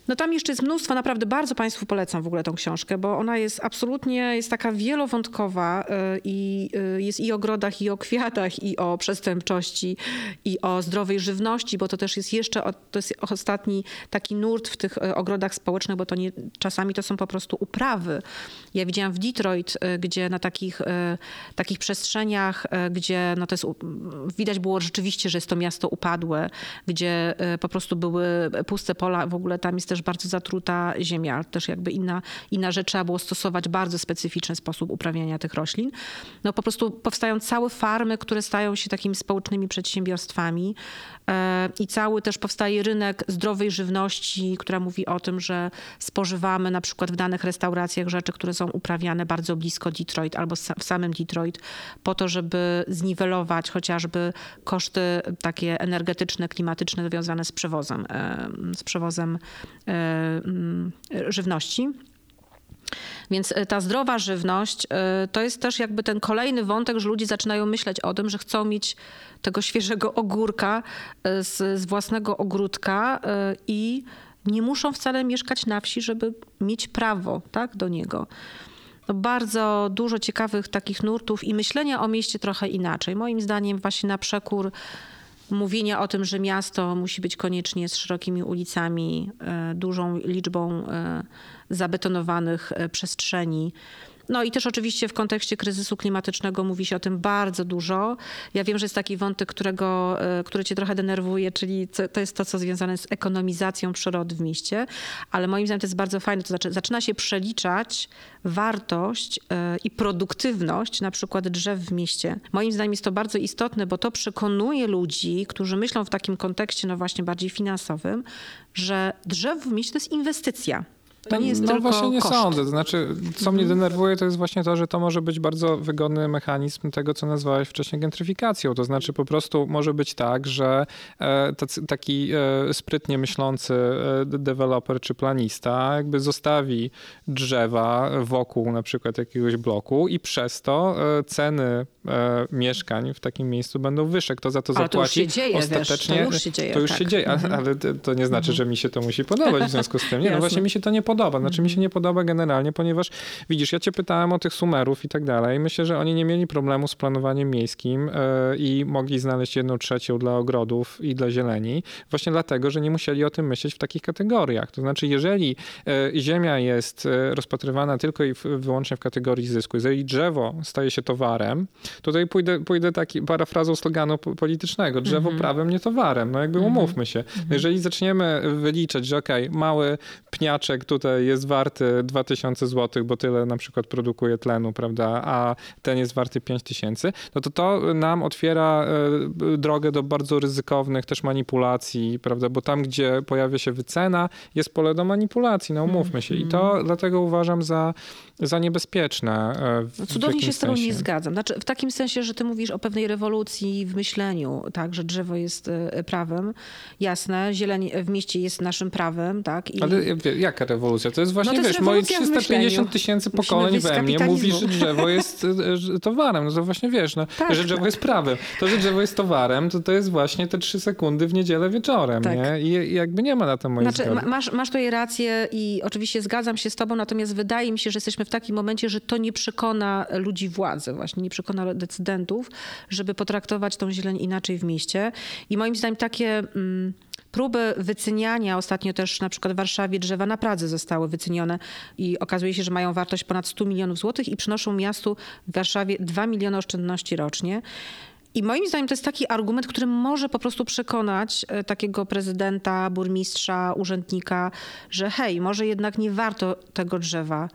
No tam jeszcze jest mnóstwo, naprawdę bardzo Państwu polecam w ogóle tą książkę, bo ona jest absolutnie, jest taka wielowątkowa y, i y, jest i o ogrodach, i o kwiatach, i o przestępczości, i o zdrowej żywności, bo to też jest jeszcze, to jest ostatni taki nurt w tych y, ogrodach społecznych, bo to nie, czasami to są po prostu uprawy. Ja widziałam w Detroit, gdzie na takich, takich przestrzeniach, gdzie no to jest, widać było rzeczywiście, że jest to miasto upadłe, gdzie po prostu były puste pola, w ogóle tam jest też też bardzo zatruta ziemia, też jakby inna, inna rzecz, trzeba było stosować bardzo specyficzny sposób uprawiania tych roślin. No po prostu powstają całe farmy, które stają się takimi społecznymi przedsiębiorstwami i cały też powstaje rynek zdrowej żywności, która mówi o tym, że spożywamy na przykład w danych restauracjach rzeczy, które są uprawiane bardzo blisko Detroit albo w samym Detroit, po to, żeby zniwelować chociażby koszty takie energetyczne, klimatyczne związane z przewozem, e, z przewozem E, mm, żywności. Więc e, ta zdrowa żywność e, to jest też jakby ten kolejny wątek, że ludzie zaczynają myśleć o tym, że chcą mieć tego świeżego ogórka z, z własnego ogródka i nie muszą wcale mieszkać na wsi, żeby mieć prawo tak, do niego. No bardzo dużo ciekawych takich nurtów i myślenia o mieście trochę inaczej. Moim zdaniem właśnie na przekór mówienia o tym, że miasto musi być koniecznie z szerokimi ulicami, e, dużą liczbą e, zabetonowanych e, przestrzeni. No i też oczywiście w kontekście kryzysu klimatycznego mówi się o tym bardzo dużo. Ja wiem, że jest taki wątek, którego, który cię trochę denerwuje, czyli to jest to, co związane z ekonomizacją przyrody w mieście, ale moim zdaniem to jest bardzo fajne. To znaczy zaczyna się przeliczać wartość i produktywność na przykład drzew w mieście. Moim zdaniem jest to bardzo istotne, bo to przekonuje ludzi, którzy myślą w takim kontekście no właśnie bardziej finansowym, że drzew w mieście to jest inwestycja. To nie jest no tylko właśnie nie koszt. sądzę. To znaczy, co mnie mhm. denerwuje, to jest właśnie to, że to może być bardzo wygodny mechanizm tego, co nazwałeś wcześniej gentrifikacja. To znaczy po prostu może być tak, że e, taki e, sprytnie myślący e, deweloper czy planista jakby zostawi drzewa wokół na przykład jakiegoś bloku i przez to ceny mieszkań w takim miejscu będą wyższe. Kto za to ale zapłaci? To już się dzieje, ostatecznie, wiesz, to już się dzieje. To już tak. się dzieje, ale, mhm. ale to nie znaczy, że mi się to musi podobać w związku z tym. Nie, no właśnie mi się to nie podoba. Znaczy mi się nie podoba generalnie, ponieważ widzisz, ja cię pytałem o tych sumerów i tak dalej. Myślę, że oni nie mieli problemu z planowaniem miejskim e, i mogli znaleźć jedną trzecią dla ogrodów i dla zieleni, właśnie dlatego, że nie musieli o tym myśleć w takich kategoriach. To znaczy, jeżeli e, ziemia jest e, rozpatrywana tylko i wyłącznie w kategorii zysku, jeżeli drzewo staje się towarem, tutaj pójdę, pójdę taki parafrazą sloganu politycznego. Drzewo mm -hmm. prawem, nie towarem. No jakby mm -hmm. umówmy się. Mm -hmm. Jeżeli zaczniemy wyliczać, że okej, okay, mały pniaczek tutaj jest warty 2000 zł, bo tyle na przykład produkuje tlenu, prawda, a ten jest warty 5000, no to to nam otwiera e, drogę do bardzo ryzykownych też manipulacji, prawda, bo tam, gdzie pojawia się wycena, jest pole do manipulacji, no umówmy się. I to mm. dlatego uważam za, za niebezpieczne. E, no cudownie się z tobą nie zgadzam. Znaczy, w takim sensie, że ty mówisz o pewnej rewolucji w myśleniu, tak, że drzewo jest e, prawem. Jasne, zieleń w mieście jest naszym prawem, tak. I... Ale jaka rewolucja? To jest właśnie, no to wiesz, moje 350 tysięcy pokoleń we mnie mówi, że drzewo jest e, towarem. No to właśnie wiesz, no, tak, że drzewo tak. jest prawem. To, że drzewo jest towarem, to to jest właśnie te trzy sekundy w niedzielę wieczorem, tak. nie? I jakby nie ma na to mojej znaczy, Masz, masz tutaj rację i oczywiście zgadzam się z tobą, natomiast wydaje mi się, że jesteśmy w takim momencie, że to nie przekona ludzi władzy, właśnie nie przekona decydentów, żeby potraktować tą zieleń inaczej w mieście. I moim zdaniem takie... Mm, próby wyceniania, ostatnio też na przykład w Warszawie drzewa na Pradze zostały wycenione i okazuje się, że mają wartość ponad 100 milionów złotych i przynoszą miastu w Warszawie 2 miliony oszczędności rocznie. I moim zdaniem to jest taki argument, który może po prostu przekonać e, takiego prezydenta, burmistrza, urzędnika, że hej, może jednak nie warto tego drzewa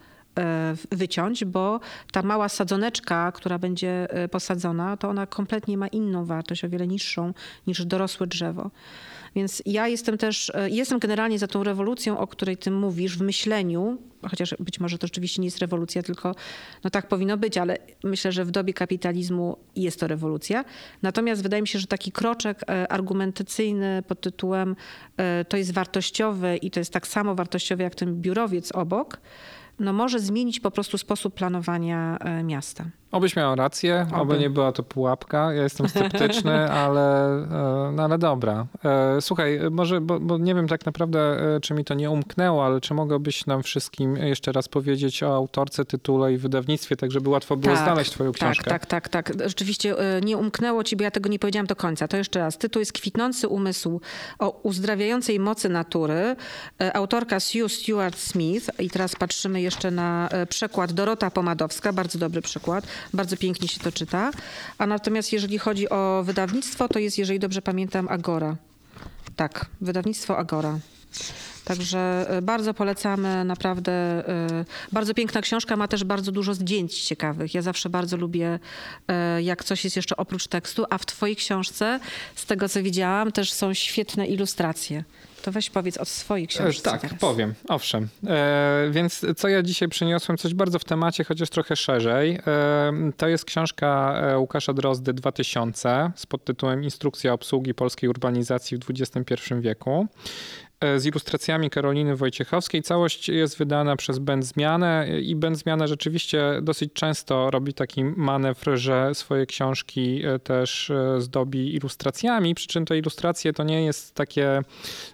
wyciąć, bo ta mała sadzoneczka, która będzie posadzona, to ona kompletnie ma inną wartość, o wiele niższą niż dorosłe drzewo. Więc ja jestem też, e, jestem generalnie za tą rewolucją, o której ty mówisz, w myśleniu, chociaż być może to rzeczywiście nie jest rewolucja, tylko no tak powinno być, ale myślę, że w dobie kapitalizmu jest to rewolucja. Natomiast wydaje mi się, że taki kroczek e, argumentacyjny pod tytułem e, to jest wartościowe i to jest tak samo wartościowe jak ten biurowiec obok, no może zmienić po prostu sposób planowania miasta. Obyś miała rację, oby. oby nie była to pułapka. Ja jestem sceptyczny, ale, e, no ale dobra. E, słuchaj, może, bo, bo, nie wiem tak naprawdę, e, czy mi to nie umknęło, ale czy mogłabyś nam wszystkim jeszcze raz powiedzieć o autorce, tytule i wydawnictwie, tak żeby łatwo było tak, znaleźć twoją książkę? Tak, tak, tak, tak. Rzeczywiście nie umknęło ci, bo ja tego nie powiedziałam do końca. To jeszcze raz. Tytuł jest Kwitnący umysł o uzdrawiającej mocy natury. Autorka Sue Stewart Smith i teraz patrzymy jeszcze na przekład Dorota Pomadowska, bardzo dobry przykład bardzo pięknie się to czyta. A natomiast jeżeli chodzi o wydawnictwo, to jest, jeżeli dobrze pamiętam, Agora. Tak, wydawnictwo Agora. Także e, bardzo polecamy, naprawdę e, bardzo piękna książka, ma też bardzo dużo zdjęć ciekawych. Ja zawsze bardzo lubię, e, jak coś jest jeszcze oprócz tekstu, a w twojej książce, z tego co widziałam, też są świetne ilustracje. To weź powiedz o swojej książce. Tak, teraz. powiem, owszem. E, więc co ja dzisiaj przyniosłem, coś bardzo w temacie, chociaż trochę szerzej. E, to jest książka Łukasza Drozdy 2000 z podtytułem Instrukcja obsługi polskiej urbanizacji w XXI wieku. E, z ilustracjami Karoliny Wojciechowskiej. Całość jest wydana przez Band Zmianę i Band Zmianę rzeczywiście dosyć często robi taki manewr, że swoje książki e, też e, zdobi ilustracjami, przy czym te ilustracje to nie jest takie,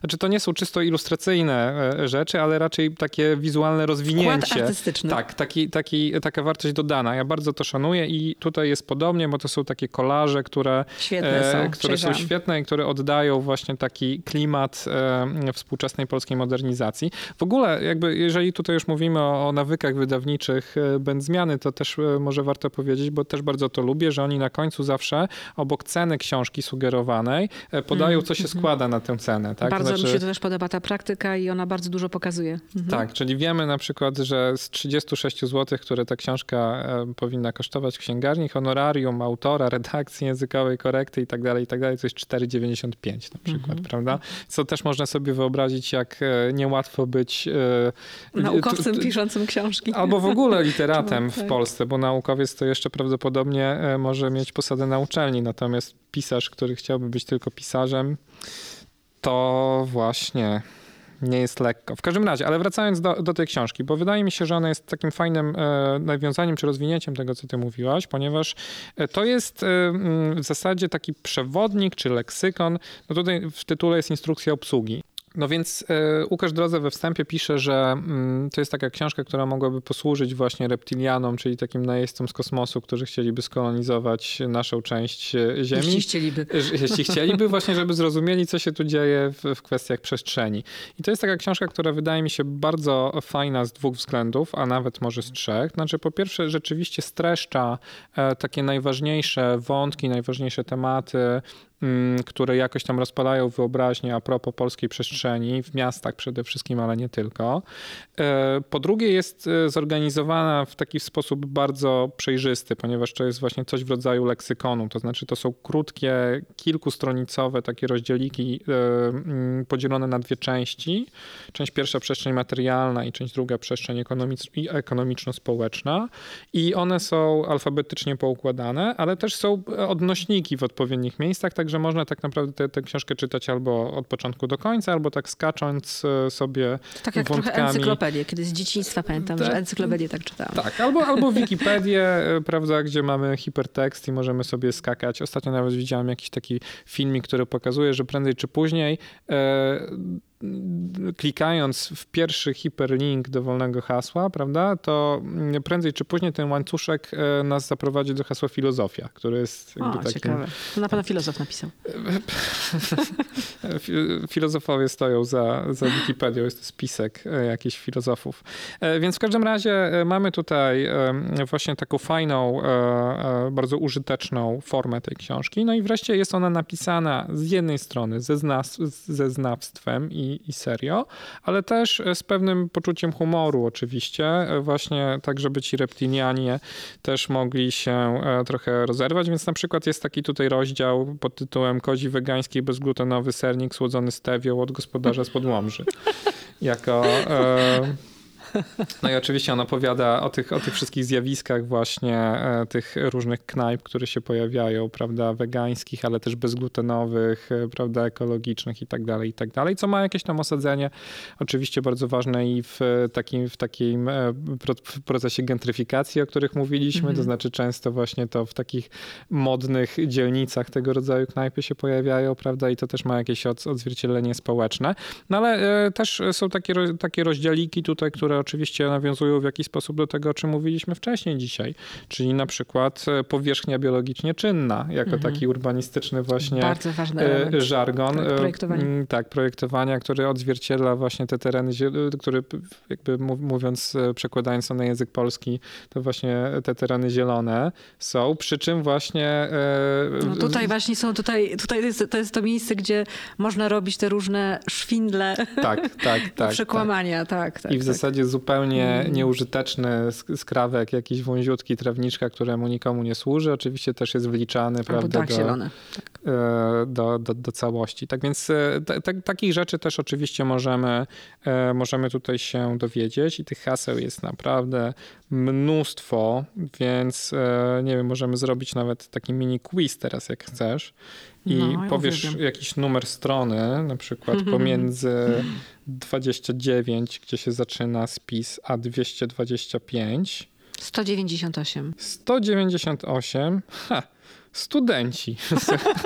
znaczy to nie są czysto ilustracyjne rzeczy, ale raczej takie wizualne rozwinięcie. Wkład artystyczny. Tak, taki, taki, taka wartość dodana. Ja bardzo to szanuję i tutaj jest podobnie, bo to są takie kolaże, które, świetne są, które są świetne i które oddają właśnie taki klimat współczesnej polskiej modernizacji. W ogóle, jakby jeżeli tutaj już mówimy o, o nawykach wydawniczych e, będ zmiany, to też e, może warto powiedzieć, bo też bardzo to lubię, że oni na końcu zawsze obok ceny książki sugerowanej e, podają, mm, co się mm, składa na tę cenę. Tak? Bardzo znaczy... mi się to też podoba ta praktyka i ona bardzo dużo pokazuje. Mhm. Tak, czyli wiemy na przykład, że z 36 zł, które ta książka powinna kosztować w księgarni, honorarium autora, redakcji językowej, korekty i tak dalej, i tak dalej, to jest 4,95 na przykład, mhm. prawda? Co też można sobie wyobrazić, jak e, niełatwo być e, naukowcem piszącym książki. Albo w ogóle literatem w tak. Polsce, bo naukowiec to jeszcze prawdopodobnie e, może mieć posadę na uczelni, natomiast pisarz, który chciałby być tylko pisarzem, to właśnie nie jest lekko. W każdym razie, ale wracając do, do tej książki, bo wydaje mi się, że ona jest takim fajnym e, nawiązaniem czy rozwinięciem tego, co ty mówiłaś, ponieważ to jest e, w zasadzie taki przewodnik czy leksykon. No tutaj w tytule jest instrukcja obsługi. No więc e, Łukasz Drodze we wstępie pisze, że mm, to jest taka książka, która mogłaby posłużyć właśnie reptilianom, czyli takim najeźdźcom z kosmosu, którzy chcieliby skolonizować naszą część e, Ziemi. Jeśli chcieliby. Jeśli chcieliby, właśnie, żeby zrozumieli, co się tu dzieje w, w kwestiach przestrzeni. I to jest taka książka, która wydaje mi się bardzo fajna z dwóch względów, a nawet może z trzech. Znaczy, po pierwsze, rzeczywiście streszcza e, takie najważniejsze wątki, najważniejsze tematy które jakoś tam rozpalają wyobraźnię a propos polskiej przestrzeni, w miastach przede wszystkim, ale nie tylko. E, po drugie jest e, zorganizowana w taki sposób bardzo przejrzysty, ponieważ to jest właśnie coś w rodzaju leksykonu, to znaczy to są krótkie, kilkustronicowe takie rozdzieliki e, mm, podzielone na dwie części. Część pierwsza przestrzeń materialna i część druga przestrzeń ekonomiczno-społeczna i one są alfabetycznie poukładane, ale też są odnośniki w odpowiednich miejscach, tak że można tak naprawdę tę książkę czytać albo od początku do końca, albo tak skacząc e, sobie Tak jak wątkami. trochę encyklopedię, kiedy z dzieciństwa pamiętam, tak, że encyklopedię tak czytałam. Tak, albo, albo Wikipedię, e, prawda, gdzie mamy hipertekst i możemy sobie skakać. Ostatnio nawet widziałem jakiś taki filmik, który pokazuje, że prędzej czy później e, klikając w pierwszy hiperlink dowolnego hasła, prawda, to prędzej czy później ten łańcuszek e, nas zaprowadzi do hasła filozofia, który jest jakby o, takim... ciekawe. To na pewno filozof napisał. Filozofowie stoją za, za Wikipedią, jest to spisek e, jakichś filozofów. E, więc w każdym razie mamy tutaj właśnie taką fajną, bardzo użyteczną formę tej książki. No i wreszcie jest ona napisana z jednej strony ze, zna, ze znawstwem i i, i serio, ale też z pewnym poczuciem humoru oczywiście, właśnie tak, żeby ci reptilianie też mogli się trochę rozerwać, więc na przykład jest taki tutaj rozdział pod tytułem Kozi wegański bezglutenowy sernik słodzony stewią od gospodarza z Podłomży. Jako... E, no i oczywiście on opowiada o tych, o tych wszystkich zjawiskach właśnie e, tych różnych knajp, które się pojawiają, prawda, wegańskich, ale też bezglutenowych, e, prawda, ekologicznych i tak dalej, i tak dalej, co ma jakieś tam osadzenie oczywiście bardzo ważne i w takim, w takim e, procesie gentryfikacji, o których mówiliśmy, mhm. to znaczy często właśnie to w takich modnych dzielnicach tego rodzaju knajpy się pojawiają, prawda, i to też ma jakieś odzwierciedlenie społeczne, no ale też są takie, takie rozdziałiki tutaj, które oczywiście nawiązują w jakiś sposób do tego, o czym mówiliśmy wcześniej dzisiaj, czyli na przykład e, powierzchnia biologicznie czynna, jako mhm. taki urbanistyczny właśnie Bardzo ważny e, żargon. Tak, projektowania. Tak, projektowania, który odzwierciedla właśnie te tereny, które jakby mówiąc, e, przekładając to na język polski, to właśnie te tereny zielone są, przy czym właśnie... No tutaj właśnie są, tutaj, tutaj jest, to jest to miejsce, gdzie można robić te różne szwindle. Tak, tak, tak. Przekłamania, tak. tak, tak I w tak. zasadzie zupełnie mm. nieużyteczny skrawek, jakiś wąziutki trawniczka, któremu nikomu nie służy. Oczywiście też jest wliczany prawda, do, zielone. Tak. E, do, do, do całości. Tak więc e, t, t, takich rzeczy też oczywiście możemy, e, możemy tutaj się dowiedzieć i tych haseł jest naprawdę mnóstwo, więc nie wiem, możemy zrobić nawet taki mini quiz teraz, jak chcesz i no, powiesz jakiś numer strony, na przykład pomiędzy 29, gdzie się zaczyna spis, a 225. 198. 198. Ha, studenci.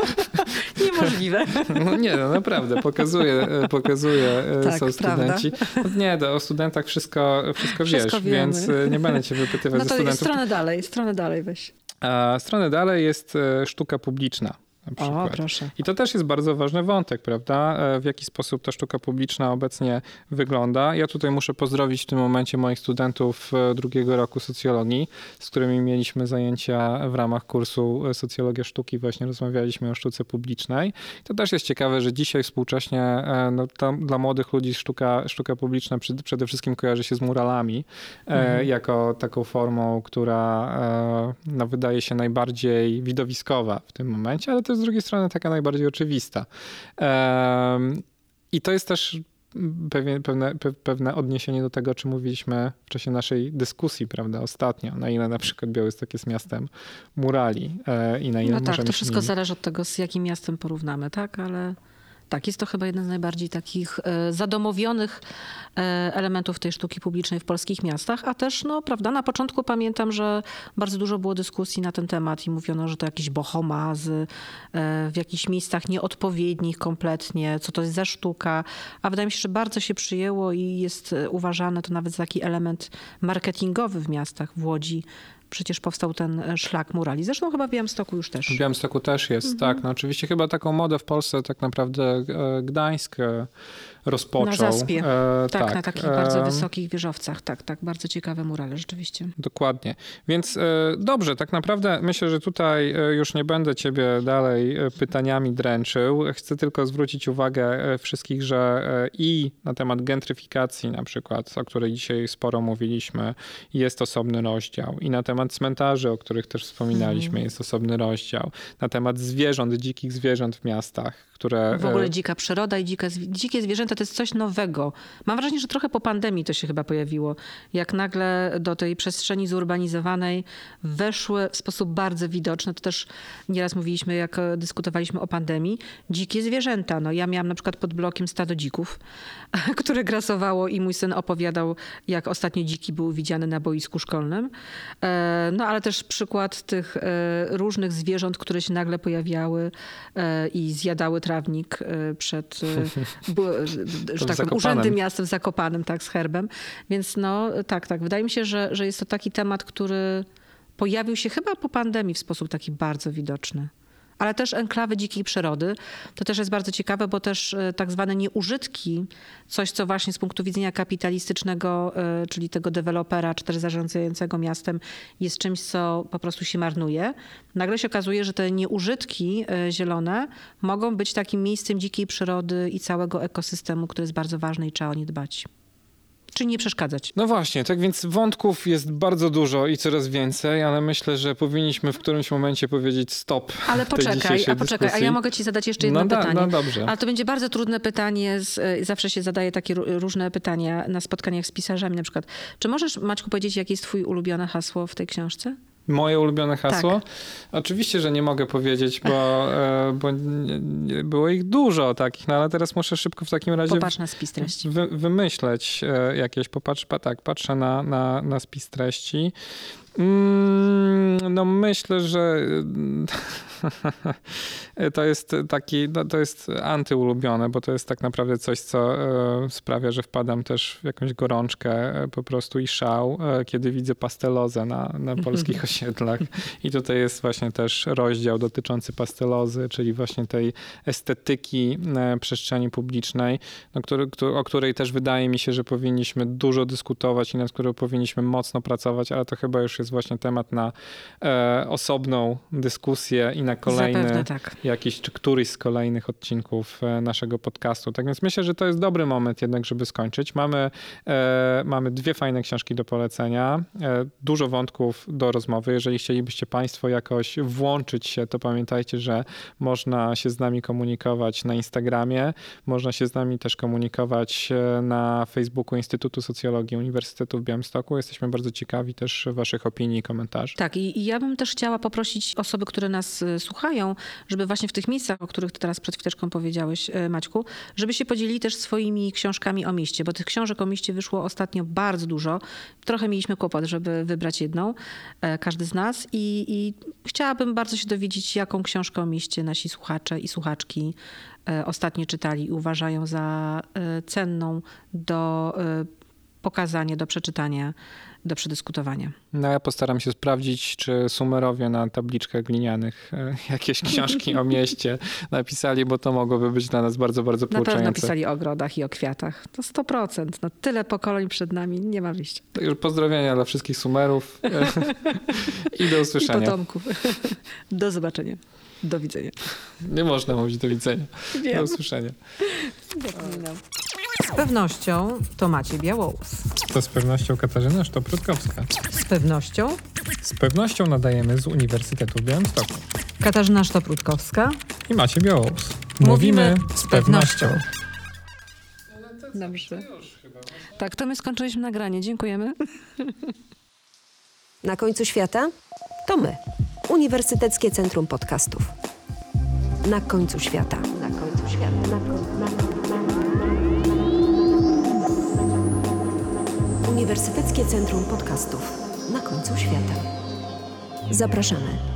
Niemożliwe. No nie, no naprawdę, pokazuje, pokazuje tak, są studenci. Prawda? Nie, to o studentach wszystko, wszystko, wszystko wiesz, wiemy. więc e, nie będę cię wypytywać no to ze studentów. stronę dalej, stronę dalej weź. A stronę dalej jest e, sztuka publiczna. O, proszę. I to też jest bardzo ważny wątek, prawda? E, w jaki sposób ta sztuka publiczna obecnie wygląda. Ja tutaj muszę pozdrowić w tym momencie moich studentów e, drugiego roku socjologii, z którymi mieliśmy zajęcia w ramach kursu e, Socjologia Sztuki. Właśnie rozmawialiśmy o sztuce publicznej. To też jest ciekawe, że dzisiaj współcześnie no, dla młodych ludzi sztuka, sztuka publiczna przede wszystkim kojarzy się z muralami, mhm. jako taką formą, która no, wydaje się najbardziej widowiskowa w tym momencie, ale to z drugiej strony taka najbardziej oczywista. I to jest też pewne, pewne, pewne odniesienie do tego, o czym mówiliśmy w czasie naszej dyskusji, prawda, ostatnio, na ile na przykład Białystok jest miastem murali e, i na ile no tak, to wszystko zależy od tego, z jakim miastem porównamy, tak, ale... Tak, jest to chyba jeden z najbardziej takich e, zadomowionych e, elementów tej sztuki publicznej w polskich miastach, a też, no prawda, na początku pamiętam, że bardzo dużo było dyskusji na ten temat i mówiono, że to jakieś bohomazy e, w jakichś miejscach nieodpowiednich kompletnie, co to jest za sztuka, a wydaje mi się, że bardzo się przyjęło i jest uważane to nawet za taki element marketingowy w miastach, w Łodzi, przecież powstał ten e, szlak murali. Zresztą chyba w Białymstoku już też. W Białymstoku też jest, mhm. tak. No oczywiście chyba taką modę w Polsce tak naprawdę e, Gdańsk e, rozpoczął. Na zaspie, e, tak, tak, na takich e, bardzo wysokich wieżowcach. Tak, tak, bardzo ciekawe murale rzeczywiście. Dokładnie. Więc e, dobrze, tak naprawdę myślę, że tutaj e, już nie będę ciebie dalej e, pytaniami dręczył. Chcę tylko zwrócić uwagę wszystkich, że i na temat gentryfikacji na przykład, o której dzisiaj sporo mówiliśmy, jest osobny rozdział. I na temat cmentarzy, o których też wspominaliśmy, mhm. jest osobny rozdział. Na temat zwierząt, dzikich zwierząt w miastach, które... W ogóle dzika przyroda i dzika, dzikie zwierzęta to jest coś nowego. Mam wrażenie, że trochę po pandemii to się chyba pojawiło. Jak nagle do tej przestrzeni zurbanizowanej weszły w sposób bardzo widoczny, to też nieraz mówiliśmy, jak dyskutowaliśmy o pandemii, dzikie zwierzęta. No, ja miałam na przykład pod blokiem stado dzików, które grasowało i mój syn opowiadał, jak ostatnio dziki były widziane na boisku szkolnym. E, no ale też przykład tych e, różnych zwierząt, które się nagle pojawiały e, i zjadały trawnik przed że tak powiem, urzędy miasta w Zakopanem, tak, z herbem. Więc no tak, tak. Wydaje mi się, że, że jest to taki temat, który pojawił się chyba po pandemii w sposób taki bardzo widoczny. Ale też enklawy dzikiej przyrody. To też jest bardzo ciekawe, bo też e, tak zwane nieużytki, coś co właśnie z punktu widzenia kapitalistycznego, e, czyli tego dewelopera czy też zarządzającego miastem jest czymś, co po prostu się marnuje. Nagle się okazuje, że te nieużytki e, zielone mogą być takim miejscem dzikiej przyrody i całego ekosystemu, który jest bardzo ważny i trzeba o nie dbać. Czy nie przeszkadzać. No właśnie, tak więc wątków jest bardzo dużo i coraz więcej, ale myślę, że powinniśmy w którymś momencie powiedzieć stop. Ale poczekaj, a poczekaj, a dyskusji. ja mogę ci zadać jeszcze jedno no, da- pytanie. No dobrze. Ale to będzie bardzo trudne pytanie. Z, y, zawsze się zadaje takie ró- różne pytania na spotkaniach z pisarzami na przykład. Czy możesz, Maćku, powiedzieć, jakie jest twój ulubione hasło w tej książce? Moje ulubione hasło? Tak. Oczywiście, że nie mogę powiedzieć, bo, e, bo było ich dużo takich, no ale teraz muszę szybko w takim razie Popatrz na spis treści. wy, wymyśleć e, jakieś. Popatrz, pa, tak, patrzę na, na, na spis treści. Mm, no myślę, że to jest taki, no to jest antyulubione, bo to jest tak naprawdę coś, co e, sprawia, że wpadam też w jakąś gorączkę e, po prostu i szał, e, kiedy widzę pastelozę na, na polskich osiedlach. I tutaj jest właśnie też rozdział dotyczący pastelozy, czyli właśnie tej estetyki e, przestrzeni publicznej, no, który, któ- o której też wydaje mi się, że powinniśmy dużo dyskutować i nad którą powinniśmy mocno pracować, ale to chyba już jest właśnie temat na e, osobną dyskusję i na kolejny Zapewne tak. jakiś czy któryś z kolejnych odcinków e, naszego podcastu. Tak więc myślę, że to jest dobry moment jednak, żeby skończyć. Mamy, e, mamy dwie fajne książki do polecenia, e, dużo wątków do rozmowy. Jeżeli chcielibyście Państwo jakoś włączyć się, to pamiętajcie, że można się z nami komunikować na Instagramie, można się z nami też komunikować e, na Facebooku Instytutu Socjologii Uniwersytetu w Białymstoku. Jesteśmy bardzo ciekawi też Waszych opinii i komentarzy. Tak, i, i ja bym też chciała poprosić osoby, które nas y, słuchają, żeby właśnie w tych miejscach, o których ty teraz przed chwileczką powiedziałeś, y, Maćku, żeby się podzielili też swoimi książkami o mieście, bo tych książek o mieście wyszło ostatnio bardzo dużo. Trochę mieliśmy kłopot, żeby wybrać jedną, e, każdy z nas i, i chciałabym bardzo się dowiedzieć, jaką książkę o mieście nasi słuchacze i słuchaczki e, ostatnio czytali i uważają za e, cenną do e, pokazania, do przeczytania, do przedyskutowania. No ja postaram się sprawdzić, czy sumerowie na tabliczkach glinianych e, jakieś książki o mieście napisali, bo to mogłoby być dla nas bardzo, bardzo Na pewno pouczające. pisali o ogrodach i o kwiatach. To 100%. No, tyle pokoleń przed nami, nie ma wyjścia. Także pozdrowienia dla wszystkich sumerów i do I usłyszenia. potomków. Do zobaczenia. Do widzenia. Nie można mówić do widzenia. Do Wiem. usłyszenia. Z pewnością to Maciej Białous. To z pewnością Katarzyna Sztoprutkowska. Z pewnością Z pewnością nadajemy z Uniwersytetu w Białymstoku. Katarzyna Sztoprutkowska. I macie Białous. Mówimy z pewnością. Dobrze. Tak, to my skończyliśmy nagranie. Dziękujemy. Na końcu świata? To my. Uniwersyteckie Centrum Podcastów. Na końcu świata. Na końcu świata. Uniwersyteckie Centrum Podcastów. Na końcu świata. Zapraszamy.